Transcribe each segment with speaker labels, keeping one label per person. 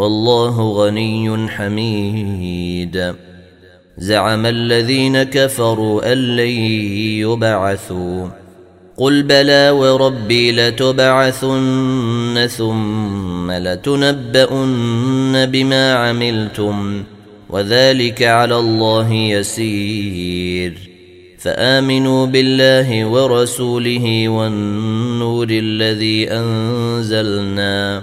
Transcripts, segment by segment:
Speaker 1: والله غني حميد. زعم الذين كفروا أن لن يبعثوا. قل بلى وربي لتبعثن ثم لتنبؤن بما عملتم وذلك على الله يسير. فآمنوا بالله ورسوله والنور الذي أنزلنا.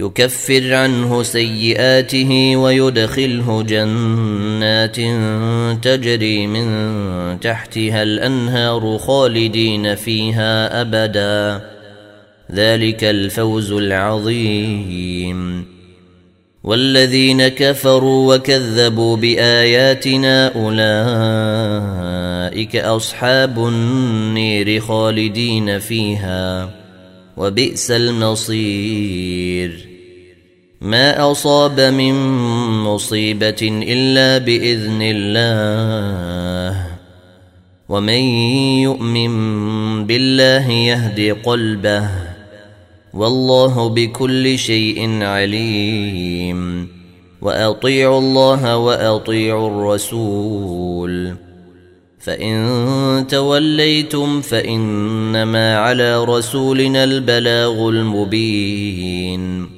Speaker 1: يكفر عنه سيئاته ويدخله جنات تجري من تحتها الأنهار خالدين فيها أبدا. ذلك الفوز العظيم. والذين كفروا وكذبوا بآياتنا أولئك أصحاب النير خالدين فيها. وبئس المصير. ما أصاب من مصيبة إلا بإذن الله. ومن يؤمن بالله يهدي قلبه. والله بكل شيء عليم. وأطيعوا الله وأطيعوا الرسول. فإن توليتم فإنما على رسولنا البلاغ المبين.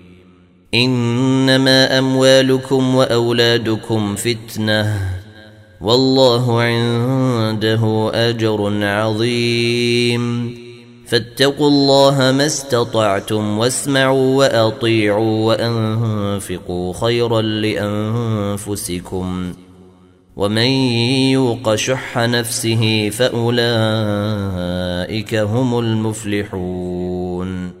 Speaker 1: إنما أموالكم وأولادكم فتنة والله عنده أجر عظيم. فاتقوا الله ما استطعتم واسمعوا وأطيعوا وأنفقوا خيرا لأنفسكم. ومن يوق شح نفسه فأولئك هم المفلحون.